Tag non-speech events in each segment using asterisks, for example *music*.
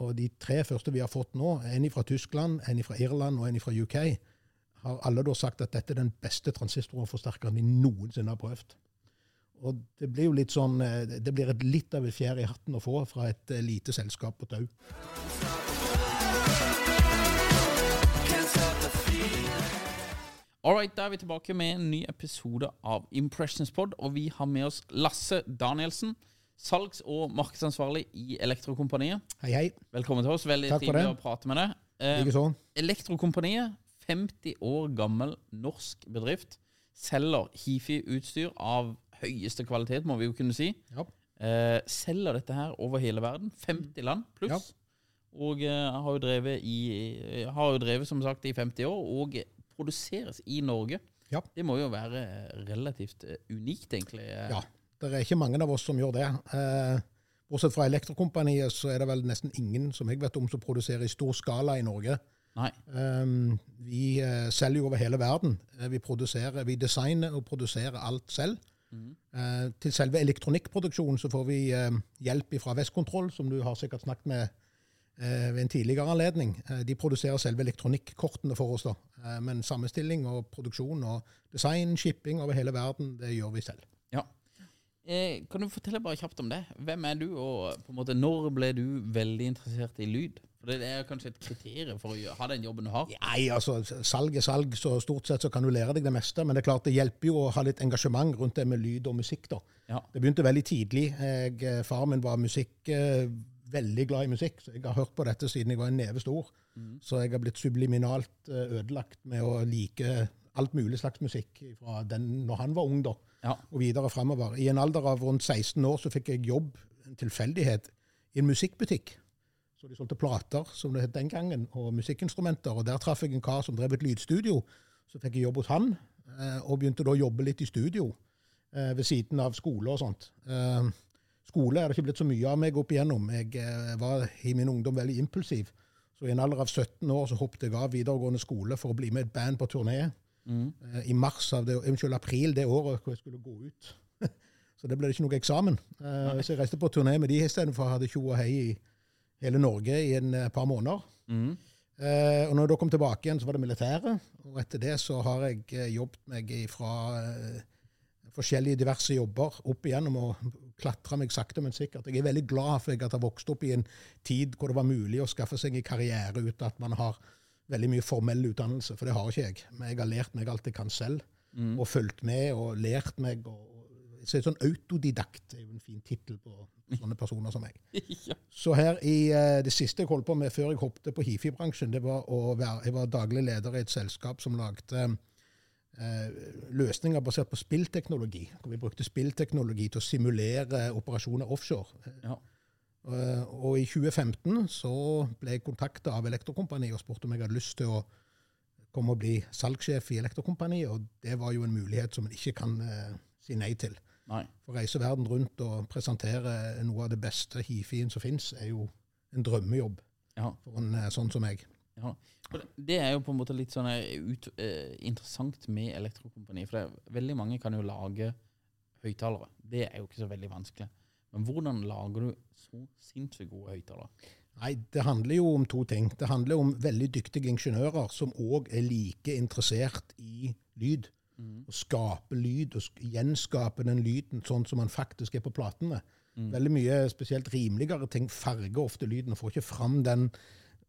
Og de tre første vi har fått nå, en fra Tyskland, en fra Irland og en fra UK, har alle da sagt at dette er den beste transistorforsterkeren de noensinne har prøvd. Og det blir jo litt sånn, eh, det blir et litt av et fjær i hatten å få fra et eh, lite selskap på Tau. All right, da er vi tilbake med en ny episode av Impressions Pod, og vi har med oss Lasse Danielsen, salgs- og markedsansvarlig i Elektrokompaniet. Hei, hei. Velkommen til oss. Veldig Takk for trivelig det. å prate med deg. Eh, Likeså. Elektrokompaniet, 50 år gammel norsk bedrift, selger hifi-utstyr av høyeste kvalitet, må vi jo kunne si. Ja. Eh, selger dette her over hele verden. 50 land pluss. Ja. Og eh, har, jo drevet i, har jo drevet som sagt i 50 år, og produseres i Norge. Ja. Det må jo være relativt eh, unikt, egentlig. eh. Ja, det er ikke mange av oss som gjør det. Eh, bortsett fra Elektrokompaniet så er det vel nesten ingen som jeg vet om som produserer i stor skala i Norge. Um, vi eh, selger jo over hele verden. Eh, vi vi designer og produserer alt selv. Eh, til selve elektronikkproduksjonen så får vi hjelp fra Vestkontroll, som du har sikkert snakket med eh, ved en tidligere anledning. De produserer selve elektronikkortene for oss, da. Men sammenstilling og produksjon og design, shipping over hele verden, det gjør vi selv. Ja. Eh, kan du fortelle bare kjapt om det? Hvem er du, og på en måte, når ble du veldig interessert i lyd? For Det er kanskje et kriterium for å ha den jobben du har? Nei, altså, salg er salg, så stort sett så kan du lære deg det meste. Men det er klart det hjelper jo å ha litt engasjement rundt det med lyd og musikk. da. Ja. Det begynte veldig tidlig. Jeg, far min var musikk, eh, veldig glad i musikk, så jeg har hørt på dette siden jeg var en neve stor. Så jeg har blitt subliminalt eh, ødelagt med å like alt mulig slags musikk fra den når han var ung, da, Ja. og videre framover. I en alder av rundt 16 år så fikk jeg jobb, en tilfeldighet, i en musikkbutikk. Så de solgte plater, som det het den gangen, og musikkinstrumenter. Og der traff jeg en kar som drev et lydstudio. Så fikk jeg jobb hos han, eh, og begynte da å jobbe litt i studio eh, ved siden av skole og sånt. Eh, Skole er det ikke blitt så mye av meg opp igjennom. Jeg var i min ungdom veldig impulsiv. Så i en alder av 17 år så hoppet jeg av videregående skole for å bli med et band på turné. Eh, I mars av det, unnskyld, april det året hvor jeg skulle gå ut. *laughs* så det ble det ikke noe eksamen. Eh, så jeg reiste på turné med de istedenfor Hadde ha tjo og hei i hele Norge i en eh, par måneder. Eh, og når jeg da kom tilbake igjen, så var det militæret. Og etter det så har jeg jobbet meg fra forskjellige diverse jobber opp igjennom og klatra meg sakte, men sikkert. Jeg er veldig glad for at jeg har vokst opp i en tid hvor det var mulig å skaffe seg en karriere uten at man har veldig mye formell utdannelse, for det har ikke jeg. Men jeg har lært meg alt jeg kan selv, og fulgt med og lært meg. og så er sånn Autodidakt er jo en fin tittel på sånne personer som meg. *laughs* ja. Så her i eh, det siste jeg holdt på med før jeg hoppet på hifi-bransjen, det var å være Jeg var daglig leder i et selskap som lagde eh, løsninger basert på spillteknologi. Hvor vi brukte spillteknologi til å simulere operasjoner offshore. Ja. Eh, og i 2015 så ble jeg kontakta av Elektrokompaniet og spurte om jeg hadde lyst til å komme og bli salgssjef i Elektrokompaniet, og det var jo en mulighet som en ikke kan eh, si nei til. Nei. For å reise verden rundt og presentere noe av det beste hifien som fins, er jo en drømmejobb Ja. for en eh, sånn som meg. Ja. Det- er jo på en måte litt sånn eh, ut, eh, interessant med elektrokompani. For det, veldig mange kan jo lage høyttalere. Det er jo ikke så veldig vanskelig. Men hvordan lager du så sinnssykt gode høyttalere? Nei, det handler jo om to ting. Det handler om veldig dyktige ingeniører som òg er like interessert i lyd. Å skape lyd og gjenskape den lyden sånn som man faktisk er på platene. Veldig mye spesielt rimeligere ting farger ofte lyden og får ikke fram den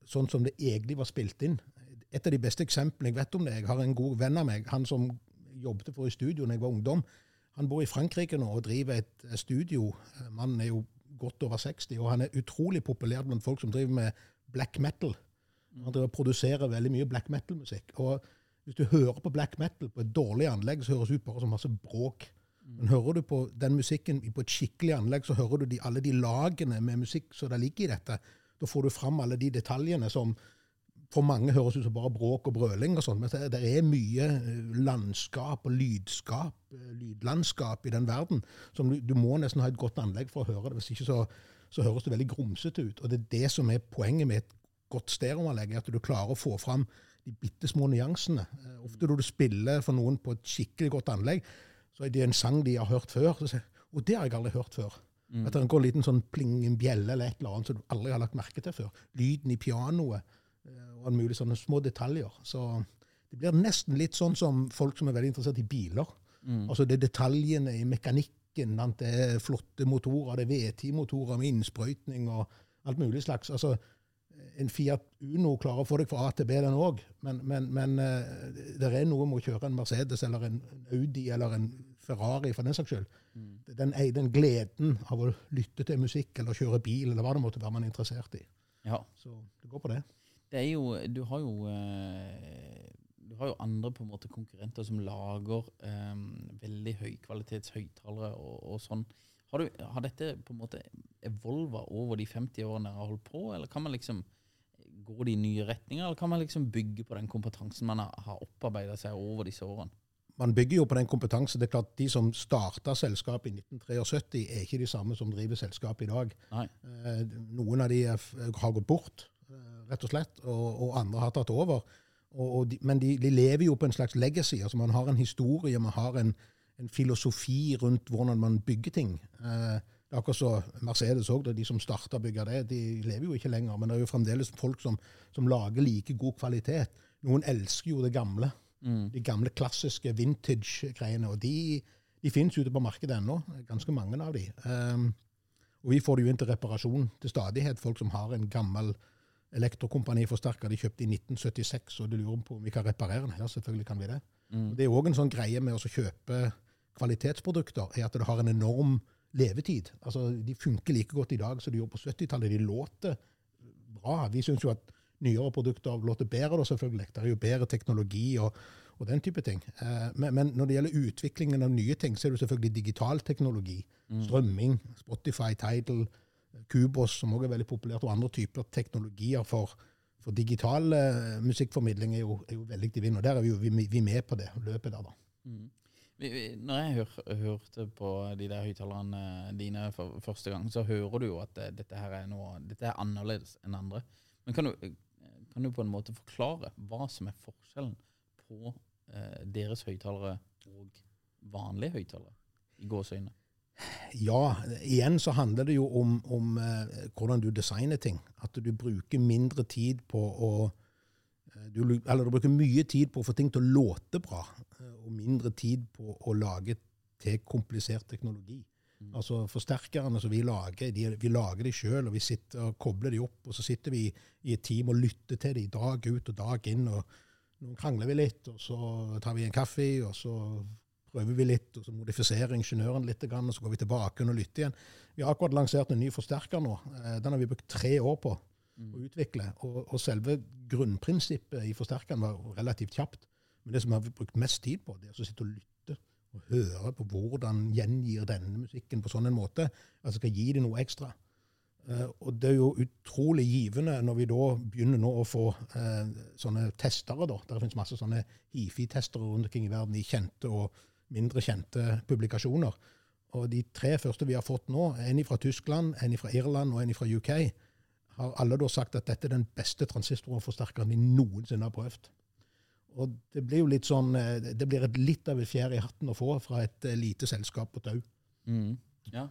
sånn som det egentlig var spilt inn. Et av de beste eksemplene jeg vet om det, jeg har en god venn av meg, han som jobbet for i studio da jeg var ungdom. Han bor i Frankrike nå og driver et eh, studio. Mannen er jo godt over 60, og han er utrolig populær blant folk som driver med black metal. Han driver og produserer veldig mye black metal-musikk. Og hvis du hører på black metal på et dårlig anlegg, så høres det ut bare som masse bråk. Men hører du på den musikken på et skikkelig anlegg, så hører du de, alle de lagene med musikk som det ligger i dette. Da får du fram alle de detaljene som for mange høres ut som bare bråk og brøling og sånt, men det, det er mye eh, landskap og lydskap, eh, lydlandskap i den verden, som du, du må nesten ha et godt anlegg for å høre det. Hvis ikke så, så høres det veldig grumsete ut. Og det er det som er poenget med et godt stereoanlegg, er at du klarer å få fram de bitte små nyansene. Eh, Ofte når du spiller for noen på et skikkelig godt anlegg, så er det en sang de har hørt før. Så sier, og det har jeg aldri hørt før. At det går en liten sånn pling, en bjelle eller et eller annet som du aldri har lagt merke til før. Lyden i pianoet og alle mulige sånne små detaljer. Så det blir nesten litt sånn som folk som er veldig interessert i biler. Altså det er detaljene i mekanikken, det er flotte motorer, det er V10-motorer med innsprøytning og alt mulig slags. Altså, en Fiat Uno klarer å få deg fra A til B, den òg, men, men, men eh, det er noe med å kjøre en Mercedes eller en Audi eller en Ferrari, for den saks skyld. Den, den gleden av å lytte til musikk eller kjøre bil, eller hva det måtte være man er interessert i. Ja. Så det går på det. Det er jo Du har jo eh, Du har jo andre på en måte konkurrenter som lager um, veldig høykvalitets høyttalere og, og sånn. Har, du, har dette på en måte evolva over de 50 årene dere har holdt på, eller kan man liksom gå de nye retninger, eller kan man liksom bygge på den kompetansen man har, opparbeida seg over disse årene? Man bygger jo på den kompetansen. Det er klart De som starta selskapet i 1973, er ikke de samme som driver selskapet i dag. Nei. Eh, Noen av de har gått bort, rett og slett, og, og andre har tatt over. Og, de, men de, de lever jo på en slags legacy. altså Man har en historie, man har en, en filosofi rundt hvordan man bygger ting. Eh, Det er akkurat så Mercedes òg, de som starta å bygge det, de lever jo ikke lenger. Men det er jo fremdeles folk som, som lager like god kvalitet. Noen elsker jo det gamle. De gamle klassiske vintage-greiene. Og de, de finnes ute på markedet ennå. Ganske mange av de. Eh, og vi får det jo inn til reparasjon til stadighet. Folk som har en gammel elektrokompaniforsterker de kjøpte i 1976, og du lurer på om vi kan reparere den. Ja, selvfølgelig kan vi det. Mm. Det er òg en sånn greie med å kjøpe kvalitetsprodukter, er at det har en enorm levetid. Altså, De funker like godt i dag som de gjorde på 70-tallet. De låter bra. Vi syns jo at nyere produkter låter bedre, da, selvfølgelig. Det er jo bedre teknologi og, og den type ting. Eh, men, men når det gjelder utviklingen av nye ting, så er det selvfølgelig digital teknologi. Strømming, Spotify, Tidal, Kubos, som også er veldig populært, og andre typer teknologier for, for digital eh, musikkformidling er jo, er jo veldig i vinden. Og der er vi jo vi, vi med på det løpet der, da. Vi, når jeg hør, hørte på de der høyttalerne dine for første gang, så hører du jo at det, dette her er noe Dette er annerledes enn andre. Men kan du, kan du på en måte forklare hva som er forskjellen på eh, deres høyttalere og vanlige høyttalere? I gåseøyne. Ja, igjen så handler det jo om, om eh, hvordan du designer ting. At du bruker mindre tid på å eh, du, Eller du bruker mye tid på å få ting til å låte bra, eh, og mindre tid på å lage til komplisert teknologi. Altså Forsterkerne som vi lager, de, vi lager de sjøl, og vi sitter og kobler de opp. Og så sitter vi i et team og lytter til de dag ut og dag inn. og Nå krangler vi litt, og så tar vi en kaffe, og så prøver vi litt, og så modifiserer ingeniøren litt, og så går vi tilbake og lytter igjen. Vi har akkurat lansert en ny forsterker nå. Eh, Den har vi brukt tre år på å utvikle. Og, og selve grunnprinsippet i forsterkeren var relativt kjapt. Men det som vi har brukt mest tid på, det er å sitte og lytte og høre på hvordan gjengir denne musikken på sånn en måte at det skal gi det noe ekstra. Uh, og det er jo utrolig givende når vi da begynner nå å få uh, sånne testere. da. Det finnes masse sånne hifi-testere rundt omkring i verden i kjente og mindre kjente publikasjoner. Og de tre første vi har fått nå, en fra Tyskland, en fra Irland og en fra UK, har alle da sagt at dette er den beste transistorforsterkeren de noensinne har prøvd. Og det blir jo litt sånn, eh, det blir et litt av et fjær i hatten å få fra et eh, lite selskap på Tau. Mm. Ja.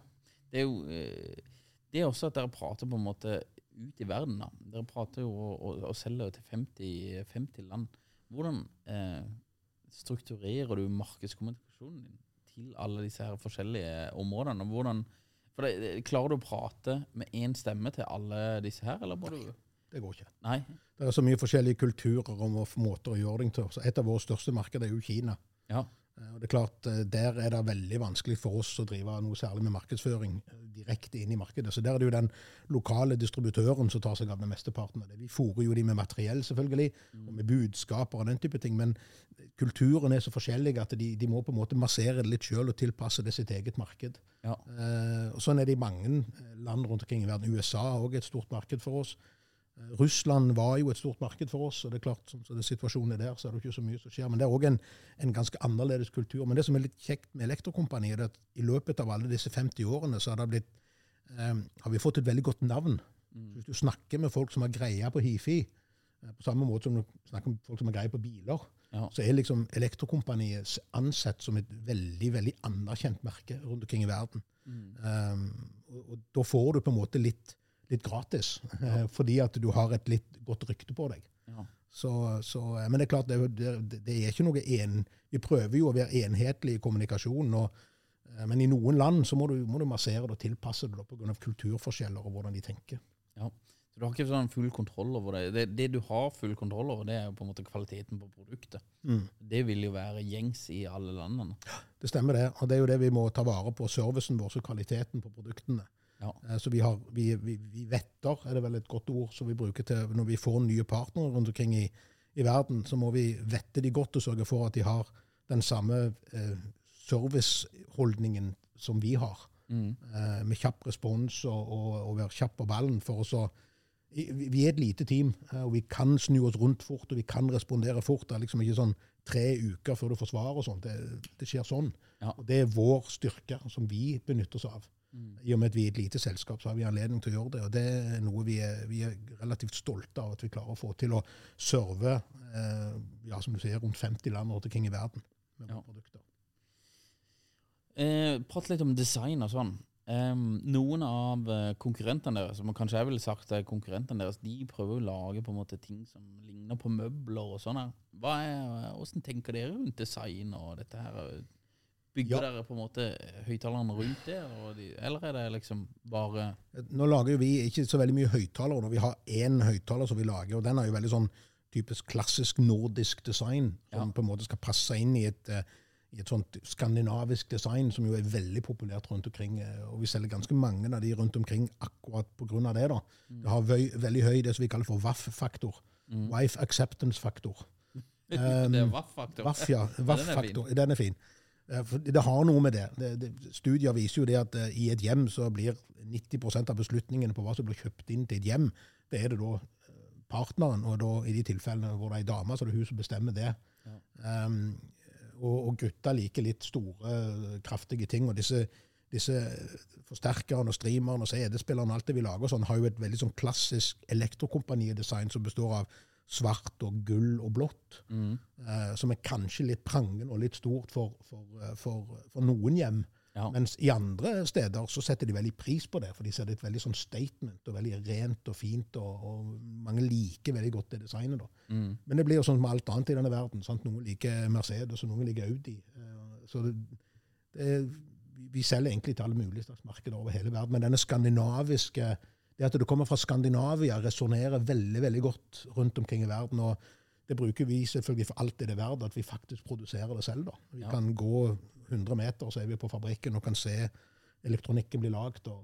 Det er jo eh, det er også at dere prater på en måte ut i verden. da. Dere prater jo og, og, og selger til 50, 50 land. Hvordan eh, strukturerer du markedskommunikasjonen din til alle disse her forskjellige områdene? Hvordan, for det, Klarer du å prate med én stemme til alle disse her, eller må du Det går ikke. Nei? Det er så mye forskjellige kulturer og måter å gjøre ting til. Så et av våre største markeder er jo Kina. Ja. Eh, Og det er klart, eh, Der er det veldig vanskelig for oss å drive noe særlig med markedsføring eh, direkte inn i markedet. Så Der er det jo den lokale distributøren som tar seg av den mesteparten. Vi fôrer jo de med materiell, selvfølgelig, og med budskaper og den type ting. Men kulturen er så forskjellig at de, de må på en måte massere det litt sjøl og tilpasse det sitt eget marked. Ja. Eh, og Sånn er det i mange land rundt omkring i verden. USA er òg et stort marked for oss. Eh, Russland var jo et stort marked for oss, og det er klart, sånn som så situasjonen er der, så er det ikke så mye som skjer. Men det er òg en, en ganske annerledes kultur. Men det som er litt kjekt med Elektrokompaniet, er at i løpet av alle disse 50 årene så har, det blitt, eh, har vi fått et veldig godt navn. Mm. Hvis du snakker med folk som har greie på hifi, eh, på samme måte som du snakker med folk som har greie på biler, Ja. så er liksom Elektrokompaniet ansett som et veldig veldig anerkjent merke rundt omkring i verden. Um, og, og da får du på en måte litt, litt gratis, eh, fordi at du har et litt godt rykte på deg. Ja. Så, så, eh, men det er klart, det, det, er ikke noe en... Vi prøver jo å være enhetlige i kommunikasjonen, og, eh, men i noen land så må du, må du massere det og tilpasse det pga. kulturforskjeller og hvordan de tenker. Ja. Så du har ikke sånn full kontroll over det. det. Det du har full kontroll over, det er jo på en måte kvaliteten på produktet. Det vil jo være gjengs i alle landene. Det stemmer det, og det er jo det vi må ta vare på, servicen vår og kvaliteten på produktene. Ja. Eh, Så vi, har, vi, vi, vi vetter, er det vel et godt ord som vi bruker til når vi får nye partnere rundt omkring i, i verden, så må vi vette de godt og sørge for at de har den samme eh, serviceholdningen som vi har. Eh, med kjapp respons og, og, og være kjapp på ballen for oss å vi er et lite team, eh, og vi kan snu oss rundt fort, og vi kan respondere fort. Det er liksom ikke sånn tre uker før du får svar og sånt. Det, det skjer sånn. Ja. Og det er vår styrke som vi benytter oss av. I og med at vi er et lite selskap, så har vi anledning til å gjøre det. Og det er noe vi er, vi er relativt stolte av at vi klarer å få til å serve eh, ja, som du sier, rundt 50 land rundt omkring i verden med Ja. produkter. Eh, Prat litt om design og sånn. Eh, noen av eh, konkurrentene deres, som kanskje jeg ville sagt er konkurrentene deres, de prøver å lage på en måte ting som ligner på møbler og sånn. her. Er, Hvordan tenker dere rundt design og dette her? Bygger Ja. dere på en måte høyttalerne rundt det, de, eller er det liksom bare Nå lager vi ikke så veldig mye høyttalere. når Vi har én høyttaler som vi lager, og den er jo veldig sånn typisk klassisk nordisk design, som Ja. på en måte skal passe inn i et, eh, i et sånt skandinavisk design, som jo er veldig populært rundt omkring. eh, Og vi selger ganske mange av de rundt omkring akkurat pga. det. da. Det har vei, veldig høy det som vi kaller for WAF-faktor. Wife Acceptance Factor. *laughs* Det er WAF-faktor. WAF, ja. VAF-faktor. Den er fin. Det har noe med det. det, det studier viser jo det at eh, i et hjem så blir 90% av beslutningene på hva som blir kjøpt inn til et hjem, det er det da eh, partneren, og da i de tilfellene hvor det er ei dame, så er det hun som bestemmer det. Um, og, og gutta liker litt store, kraftige ting. Og disse, disse forsterkerne og streamerne og CD-spillerne og alt det vi lager, sånn, har jo et veldig sånn klassisk elektrokompanidesign som består av svart og gull og blått. Eh, som er kanskje litt prangende og litt stort for, for, eh, for, for noen hjem. Ja. Mens i andre steder så setter de veldig pris på det, for de ser det et veldig sånn statement og veldig rent og fint, og, og mange liker veldig godt det designet. da. Men det blir jo sånn med alt annet i denne verden. sant? Noen liker Mercedes, og noen liker Audi. Eh, Så det, det, vi selger egentlig til alle mulige slags markeder over hele verden, men denne skandinaviske det at du kommer fra Skandinavia, resonnerer veldig veldig godt rundt omkring i verden. og Det bruker vi selvfølgelig for alt det det er verdt, at vi faktisk produserer det selv. da. Vi Ja. kan gå 100 meter, så er vi på fabrikken og kan se elektronikken bli lagd. Og,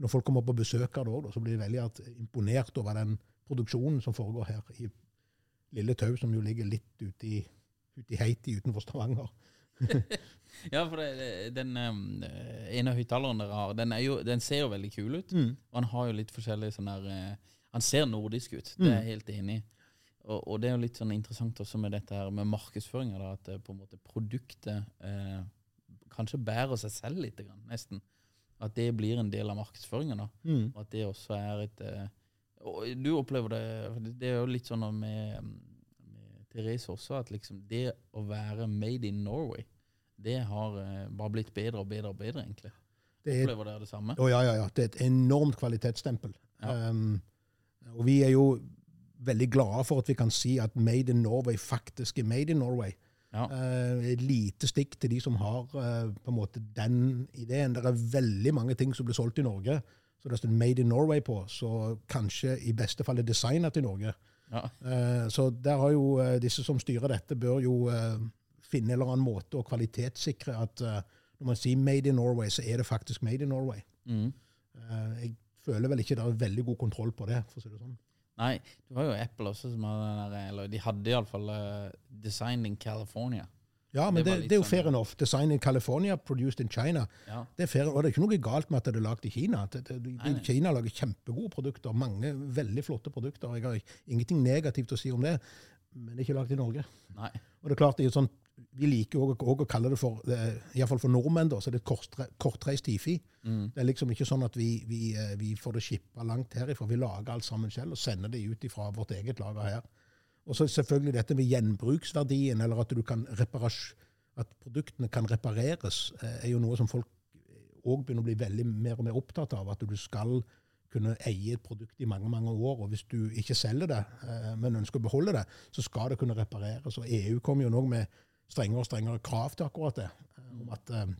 Når folk kommer på besøk her da, så blir de veldig imponert over den produksjonen som foregår her i Lille Tau, som jo ligger litt ute i, ute i Heiti utenfor Stavanger. *laughs* Ja, for det, det- den um, ene høyttaleren dere har, den, jo, den ser jo veldig kul ut. Mm. Og han har jo litt forskjellig sånn der eh, Han ser nordisk ut, det er jeg helt enig i. Og, og det er jo litt sånn interessant også med dette her med markedsføringa, at på en måte produktet eh, kanskje bærer seg selv litt, grann, nesten. At det blir en del av markedsføringen. da. Mm. Og at det også er et eh, Og du opplever det Det er jo litt sånn med, med Therese også, at liksom det å være made in Norway, det har eh, bare blitt bedre og bedre og bedre, egentlig. Det er, Opplever dere det samme? å, ja, ja, ja, det er et enormt kvalitetsstempel. Ja. Um, og vi er jo veldig glade for at vi kan si at Made in Norway faktisk er Made in Norway. Ja. Uh, lite stikk til de som har uh, på en måte den ideen. Det er veldig mange ting som blir solgt i Norge, så det står Made in Norway på, så kanskje i beste fall er designet i Norge. Ja. Uh, så der har jo disse som styrer dette, bør jo finne en eller annen måte å kvalitetssikre at når man sier Made in Norway, så er det faktisk Made in Norway. Mm. Jeg føler vel ikke det er veldig god kontroll på det, for å si det sånn. Nei, du har jo Apple også, som har den der, eller de hadde iallfall uh, Design in California. Ja, men Det det, det er jo sånn- fair enough. Design in California, produced in China. Ja. Det er fair, og det er ikke noe galt med at det er lagd i Kina. Det, det, de, Nei, nei. Kina lager kjempegode produkter, mange veldig flotte produkter. Jeg har ingenting negativt å si om det, men det er ikke lagd i Norge. Nei. Og det er klart, det er sånn, Vi liker jo å kalle det for iallfall i hvert fall for nordmenn, da, så er det er kortre, kortreist hifi. Mm. Det er liksom ikke sånn at vi, vi, eh, vi får det shippa langt herifra. Vi lager alt sammen selv og sender det ut fra vårt eget lager her. Og så selvfølgelig dette med gjenbruksverdien, eller at, du kan at produktene kan repareres, eh, er jo noe som folk òg begynner å bli veldig mer og mer opptatt av. At du skal kunne eie et produkt i mange mange år. Og hvis du ikke selger det, eh, men ønsker å beholde det, så skal det kunne repareres. Og EU kommer jo nå med strengere og strengere krav til akkurat det. eh, Om at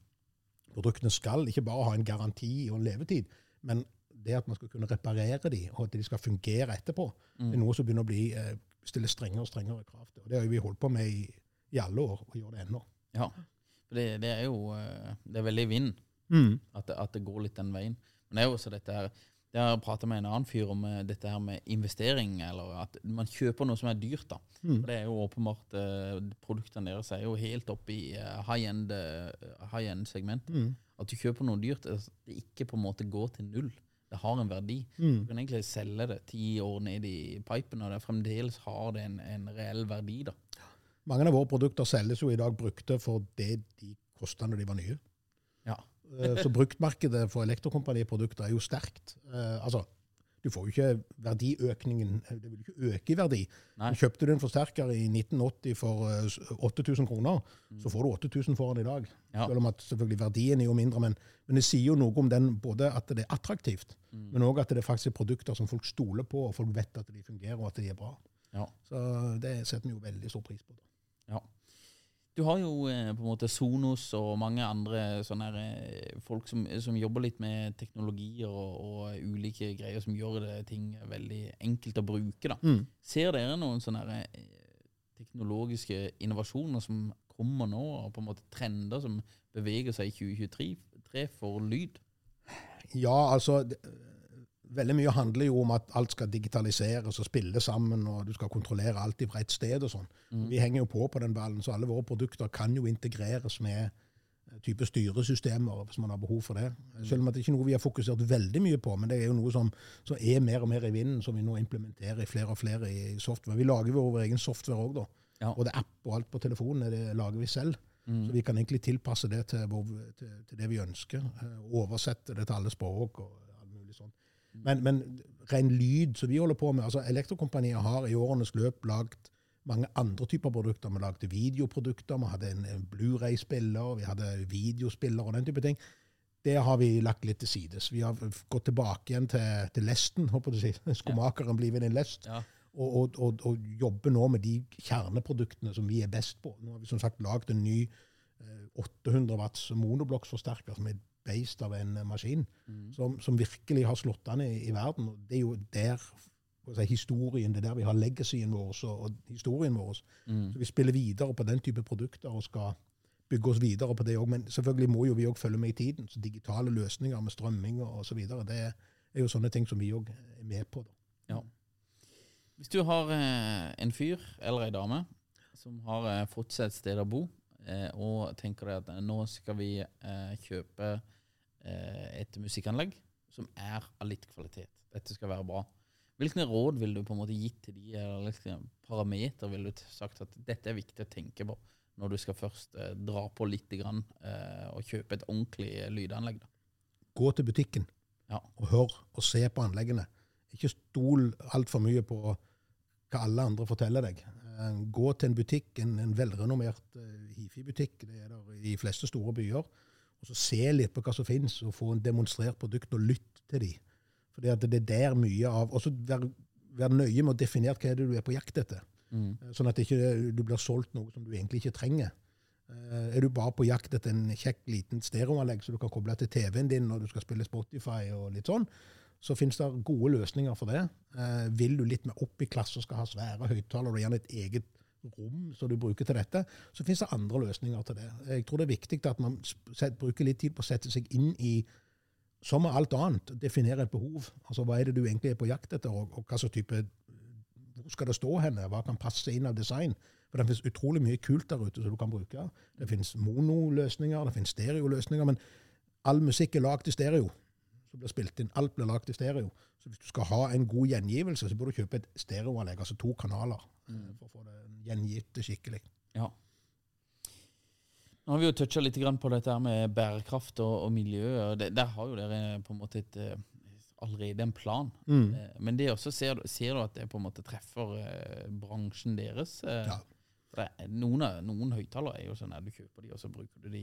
produktene skal ikke bare ha en garanti og en levetid, men det at man skal kunne reparere de, og at de skal fungere etterpå, det er noe som begynner å bli, eh, stille strengere og strengere krav til. Og Det har vi holdt på med i, i alle år, og gjør det ennå. Ja. For det, det er jo eh, Det er veldig vind vind at det, at det går litt den veien. Men det er jo også dette her Jeg har prata med en annen fyr om eh, dette her med investering, eller at man kjøper noe som er dyrt. da. Mm. Det er jo åpenbart eh, Produktene deres er jo helt oppe i high-end eh, high segment. At du kjøper noe dyrt, altså, det ikke på en måte går til null. Det har en verdi. Du kan egentlig selge det ti år ned i pipen, og det fremdeles har det en, en reell verdi. da. Mange av våre produkter selges jo i dag brukte for det de kosta når de var nye. Ja. Eh, Så bruktmarkedet for elektrokompaniprodukter er jo sterkt. Eh, Altså, du får jo ikke verdiøkningen eh, Det vil ikke øke i verdi. Nei. Kjøpte du en forsterker i 1980 for eh, 8000 kroner, så får du 8000 for den i dag. Ja. Selv om at selvfølgelig verdien er jo mindre, men, men det sier jo noe om den, både at det er attraktivt, men òg at det er faktisk produkter som folk stoler på, og folk vet at de fungerer, og at de er bra. Ja. Så det setter vi jo veldig stor pris på. Da. Ja. Du har jo eh, på en måte Sonos og mange andre sånne her, eh, folk som, som jobber litt med teknologier og, og ulike greier som gjør det ting veldig enkelt å bruke. da. Ser dere noen sånne her, eh, teknologiske innovasjoner som kommer nå, og på en måte trender som beveger seg i 2023 for lyd? Ja, altså det, Veldig mye handler jo om at alt skal digitaliseres og spille sammen, og du skal kontrollere alt fra rett sted og sånn. Vi henger jo på på den ballen, så alle våre produkter kan jo integreres med eh, type styresystemer hvis man har behov for det. Selv om det ikke er noe vi har fokusert veldig mye på, men det er jo noe som, som er mer og mer i vinden, som vi nå implementerer i flere og flere i software. Vi lager jo vår egen software òg, da. Ja. Både app og alt på telefonen det lager vi selv. Så vi kan egentlig tilpasse det til, til, til det vi ønsker. eh, Oversette det til alle språk og. Men, men ren lyd som vi holder på med altså Elektrokompaniet har i årenes løp lagd mange andre typer produkter. Vi lagde videoprodukter, vi hadde en, en Blu-ray-spiller, vi hadde videospiller og den type ting. det har vi lagt litt til sides. Vi har gått tilbake igjen til, til lesten. håper du si. *laughs* Skomakeren blir vel en lest. Ja. Og, og, og, og jobber nå med de kjerneproduktene som vi er best på. Nå har vi som sagt lagd en ny 800 watts monoblokksforsterker som er based av en maskin, maskin, som, som virkelig har slått an i, i verden. Og det er jo der si, historien, det er der vi har legacyen vår og, og historien vår. Så vi spiller videre på den type produkter og skal bygge oss videre på det òg. Men selvfølgelig må jo vi òg følge med i tiden. Så digitale løsninger med strømming osv. Det er jo sånne ting som vi òg er med på. Ja. Hvis du har eh, en fyr eller ei dame som har eh, fått seg et sted å bo, og tenker at eh, nå skal vi eh, kjøpe eh, et musikkanlegg som er av litt kvalitet. Dette skal være bra. Hvilke råd ville du på en måte gitt til de, eller hvilke parameter ville du sagt at dette er viktig å tenke på når du skal først eh, dra på litt grann, eh, og kjøpe et ordentlig eh, lydanlegg? Da? Gå til butikken Ja. og hør og se på anleggene. Ikke stol altfor mye på hva alle andre forteller deg. Eh, Gå til en butikk, en, en velrenommert eh, hifi-butikk, det er der i de fleste store byer, og så se litt på hva som finnes, og få en demonstrert produkt, og lytt til de. Fordi at det er der mye av Og så vær, vær nøye med å definere hva er det du er på jakt etter. Mm. Eh, Sånn at ikke du blir solgt noe som du egentlig ikke trenger. Er du bare på jakt etter en kjekk, liten stereoanlegg så du kan koble til TV-en din når du skal spille Spotify og litt sånn, så finnes det gode løsninger for det. Eh, Vil du litt mer opp i klasse og skal ha svære høyttalere og gjerne et eget rom som du bruker til dette, så finnes det andre løsninger til det. Jeg tror det er viktig at man bruker litt tid på å sette seg inn i som med alt annet, definere et behov. Altså, Hva er det du egentlig er på jakt etter, og, og hva slags type hvor skal det stå henne? Hva kan passe inn av design? For Det finnes utrolig mye kult der ute som du kan bruke. Det finnes monoløsninger, det finnes stereoløsninger, men all musikk er lagd i stereo. Så blir spilt inn. Alt blir lagd i stereo. Så hvis du skal ha en god gjengivelse, så bør du kjøpe et stereoanlegg, altså to kanaler, mm. for å få det gjengitt skikkelig. Ja. Nå har vi jo toucha litt på dette med bærekraft og, og miljø. og det, Der har jo dere på en måte et, eh, allerede en plan. Mm. Eh, Men det også ser, ser du at det på en måte treffer eh, bransjen deres? Eh, Ja. det, er- noen, noen høyttalere er jo sånn at du kjøper de, og så bruker du de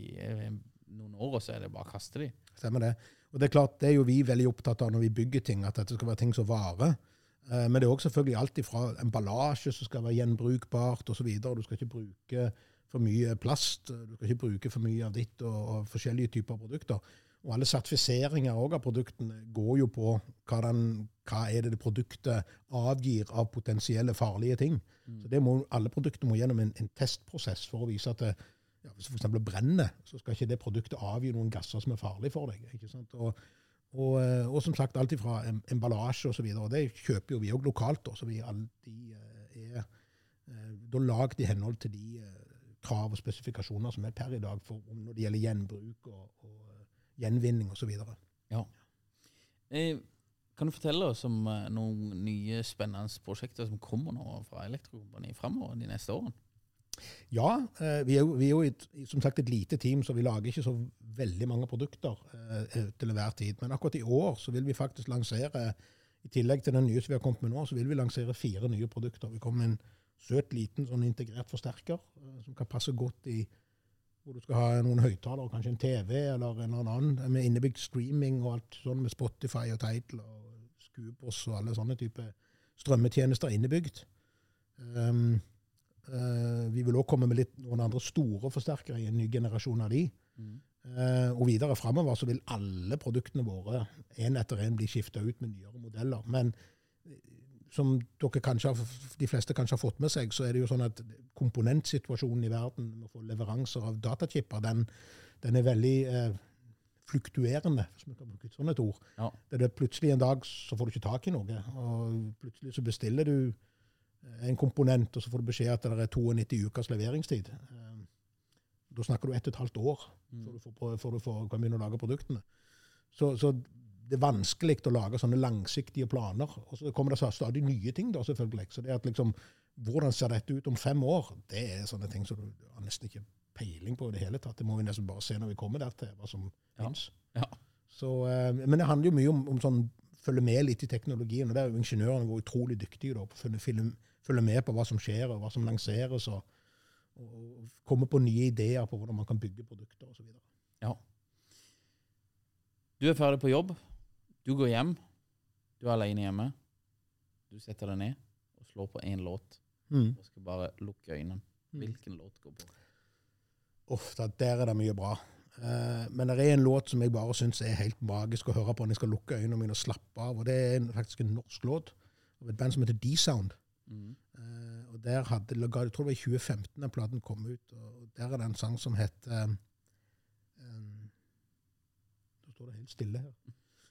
noen år, og så er det bare å kaste de. Stemmer det. Og det er klart, det er jo vi veldig opptatt av når vi bygger ting, at dette skal være ting som varer. Eh, Men det er også selvfølgelig alt fra emballasje som skal være gjenbrukbart osv. Du skal ikke bruke for mye plast, du skal ikke bruke for mye av ditt og, og forskjellige typer produkter. Og alle sertifiseringer av produktene går jo på hva, den, hva er det det produktet avgir av potensielle farlige ting. Så det må, Alle produkter må gjennom en, en testprosess for å vise at det, ja, hvis det f.eks. brenner, så skal ikke det produktet avgi noen gasser som er farlige for deg. ikke sant? Og, og, eh, og som sagt, alt fra em- emballasje osv. Det kjøper jo vi òg lokalt. Da, så vi alltid eh, er eh, da lagd i henhold til de krav og spesifikasjoner som er per i dag for, når det gjelder gjenbruk og, og gjenvinning osv. Ja. Kan du fortelle oss om noen nye spennende prosjekter som kommer nå fra Elektrokompaniet fremover de neste årene? Ja, eh, vi er jo, vi er jo et, som sagt et lite team, så vi lager ikke så veldig mange produkter eh, til enhver tid. Men akkurat i år så vil vi faktisk lansere, i tillegg til den nye som vi har kommet med nå, så vil vi lansere fire nye produkter. Vi kommer med en søt, liten sånn integrert forsterker eh, som kan passe godt i hvor du skal ha noen høyttalere, kanskje en TV eller en eller annen, med innebygd streaming og alt sånn med Spotify og Title og Scubos og alle sånne type strømmetjenester innebygd. Um, Eh, vi vil også komme med litt, noen andre store forsterkere i en ny generasjon av de. Eh, og videre framover så vil alle produktene våre en etter en bli skifta ut med nyere modeller. Men eh, som dere kanskje har, de fleste kanskje har fått med seg, så er det jo sånn at komponentsituasjonen i verden med å få leveranser av datachipper, den, den er veldig eh, fluktuerende, hvis vi kan bruke et sånt et ord. Ja. Det er det plutselig en dag så får du ikke tak i noe, og plutselig så bestiller du en komponent, og så får du beskjed at det er 92 ukers leveringstid. Eh, Da snakker du ett og et halvt år før du, får, før du får, kan begynne å lage produktene. Så, så det er vanskelig å lage sånne langsiktige planer. Og så kommer det stadig nye ting, da, selvfølgelig. Så det at liksom, hvordan ser dette ut om fem år, det er sånne ting som du har nesten ikke peiling på i det hele tatt. Det må vi nesten bare se når vi kommer der til, hva som Ja. finnes. Ja. Så, eh, men det handler jo mye om, om sånn følge med litt i teknologien. og der er jo Ingeniørene vært utrolig dyktige da, på å følge, med på hva som skjer, og hva som lanseres, og, og, og komme på nye ideer på hvordan man kan bygge produkter osv. Ja. Du er ferdig på jobb. Du går hjem. Du er alene hjemme. Du setter deg ned og slår på én låt. Mm. Og skal bare lukke øynene. Hvilken låt går på? Uff, der er det mye bra. Eh, men det er en låt som jeg bare syns er helt magisk å høre på når jeg skal lukke øynene mine og slappe av. og Det er en, faktisk en norsk låt av et band som heter D-Sound. Mm. Eh, og der hadde, Jeg tror det var i 2015 den platen kom ut. og Der er det en sang som heter um, Nå står det helt stille her.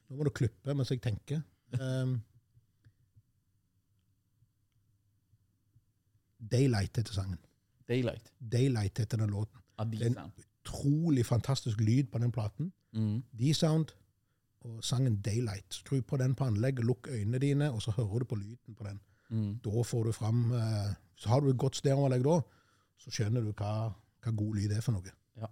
Nå må du klippe mens jeg tenker. Um, Daylight heter sangen. Daylight. Daylight heter den låten. Av D-Sound. Utrolig fantastisk lyd på den platen. Mm. D-Sound og sangen Daylight. Skru på den på anlegget, lukk øynene dine, og så hører du på lyden på den. Mm. Da får du fram eh, Så har du et godt stereoanlegg da, så skjønner du hva, hva god lyd er for noe. Ja.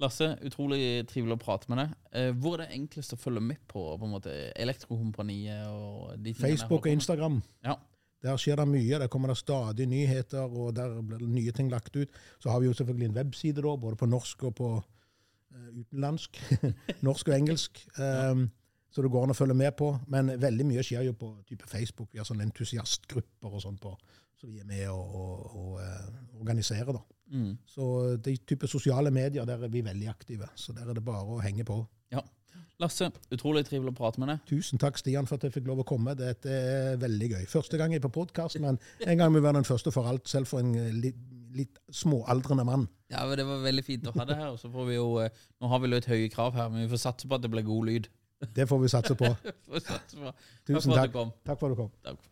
Lasse, utrolig trivelig å prate med deg. Eh, hvor er det enklest å følge med på, på en måte, Elektrokompaniet og de tingene Facebook og? Instagram. Ja. Der skjer det mye. Der kommer det stadig nyheter, og der blir det nye ting lagt ut. Så har vi jo selvfølgelig en webside, da, både på norsk og på uh, utenlandsk. *laughs* norsk og engelsk. Um, så det går an å følge med på. Men veldig mye skjer jo på type Facebook. Vi har sånne entusiastgrupper og sånn på, som vi er med og, og, og uh, organiserer. da. Mm. Så de type sosiale medier, der er vi veldig aktive. Så der er det bare å henge på. ja. Lasse, utrolig trivelig å prate med deg. Tusen takk, Stian, for at jeg fikk lov å komme. Dette er veldig gøy. Første gang jeg er på podkast, men en gang må være den første for alt, selv for en eh, litt, litt småaldrende mann. Ja, men Det var veldig fint å ha det her. og så får vi jo, eh, Nå har vi litt høye krav her, men vi får satse på at det blir god lyd. Det får vi satse på. *laughs* Satse på. Takk Takk for at du kom. Takk for at du kom. Takk.